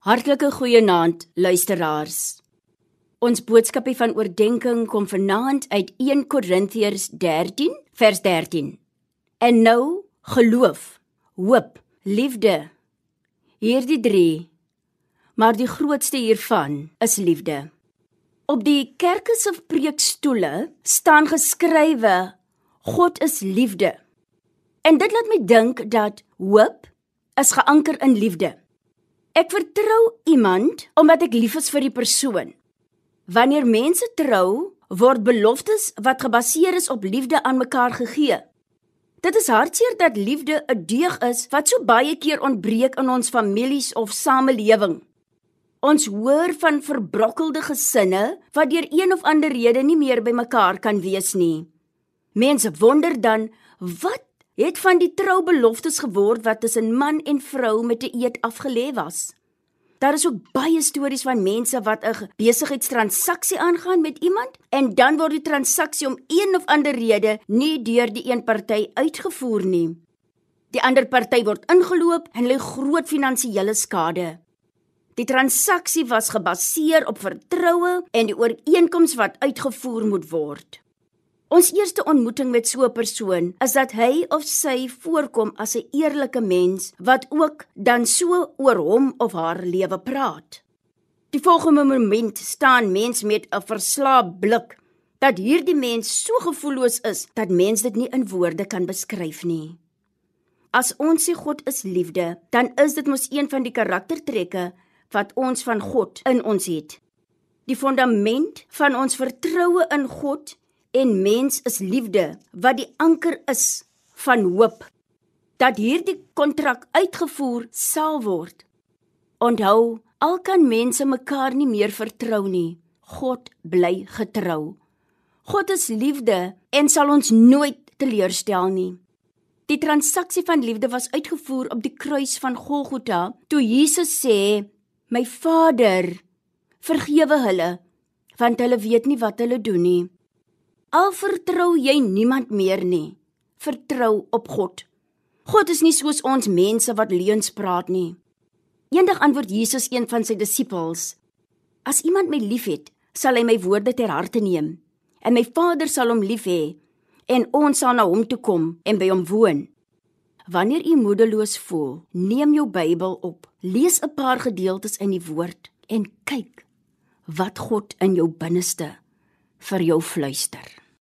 Hartlike goeienaand luisteraars. Ons boodskapie van oordeenking kom vanaand uit 1 Korintiërs 13 vers 13. En nou geloof, hoop, liefde. Hierdie 3. Maar die grootste hiervan is liefde. Op die kerke se preekstoele staan geskrywe God is liefde. En dit laat my dink dat hoop is geanker in liefde. Ek vertrou iemand omdat ek lief is vir die persoon. Wanneer mense trou, word beloftes wat gebaseer is op liefde aan mekaar gegee. Dit is hartseer dat liefde 'n deug is wat so baie keer ontbreek in ons families of samelewing. Ons hoor van verbrokkelde gesinne wat deur een of ander rede nie meer by mekaar kan wees nie. Mense wonder dan wat het van die troubeloftes geword wat tussen man en vrou met 'n eed afgelê was. Daar is ook baie stories van mense wat 'n besigheidstransaksie aangaan met iemand en dan word die transaksie om een of ander rede nie deur die een party uitgevoer nie. Die ander party word ingeloop en ly groot finansiële skade. Die transaksie was gebaseer op vertroue en die ooreenkoms wat uitgevoer moet word. Ons eerste ontmoeting met so 'n persoon is dat hy of sy voorkom as 'n eerlike mens wat ook dan so oor hom of haar lewe praat. Die volgende moment staan mens met 'n verslaap blik dat hierdie mens so gevoelloos is dat mens dit nie in woorde kan beskryf nie. As ons sê God is liefde, dan is dit mos een van die karaktertrekke wat ons van God in ons het. Die fondament van ons vertroue in God en mens is liefde wat die anker is van hoop dat hierdie kontrak uitgevoer sal word. Onthou, al kan mense mekaar nie meer vertrou nie, God bly getrou. God is liefde en sal ons nooit teleurstel nie. Die transaksie van liefde was uitgevoer op die kruis van Golgotha toe Jesus sê: "My Vader, vergewe hulle, want hulle weet nie wat hulle doen nie." Al vertrou jy niemand meer nie, vertrou op God. God is nie soos ons mense wat leuns praat nie. Eendag antwoord Jesus een van sy disippels: As iemand my liefhet, sal hy my woorde ter harte neem, en my Vader sal hom lief hê, en ons sal na hom toe kom en by hom woon. Wanneer u moedeloos voel, neem jou Bybel op, lees 'n paar gedeeltes in die woord en kyk wat God in jou binneste vir jou fluister.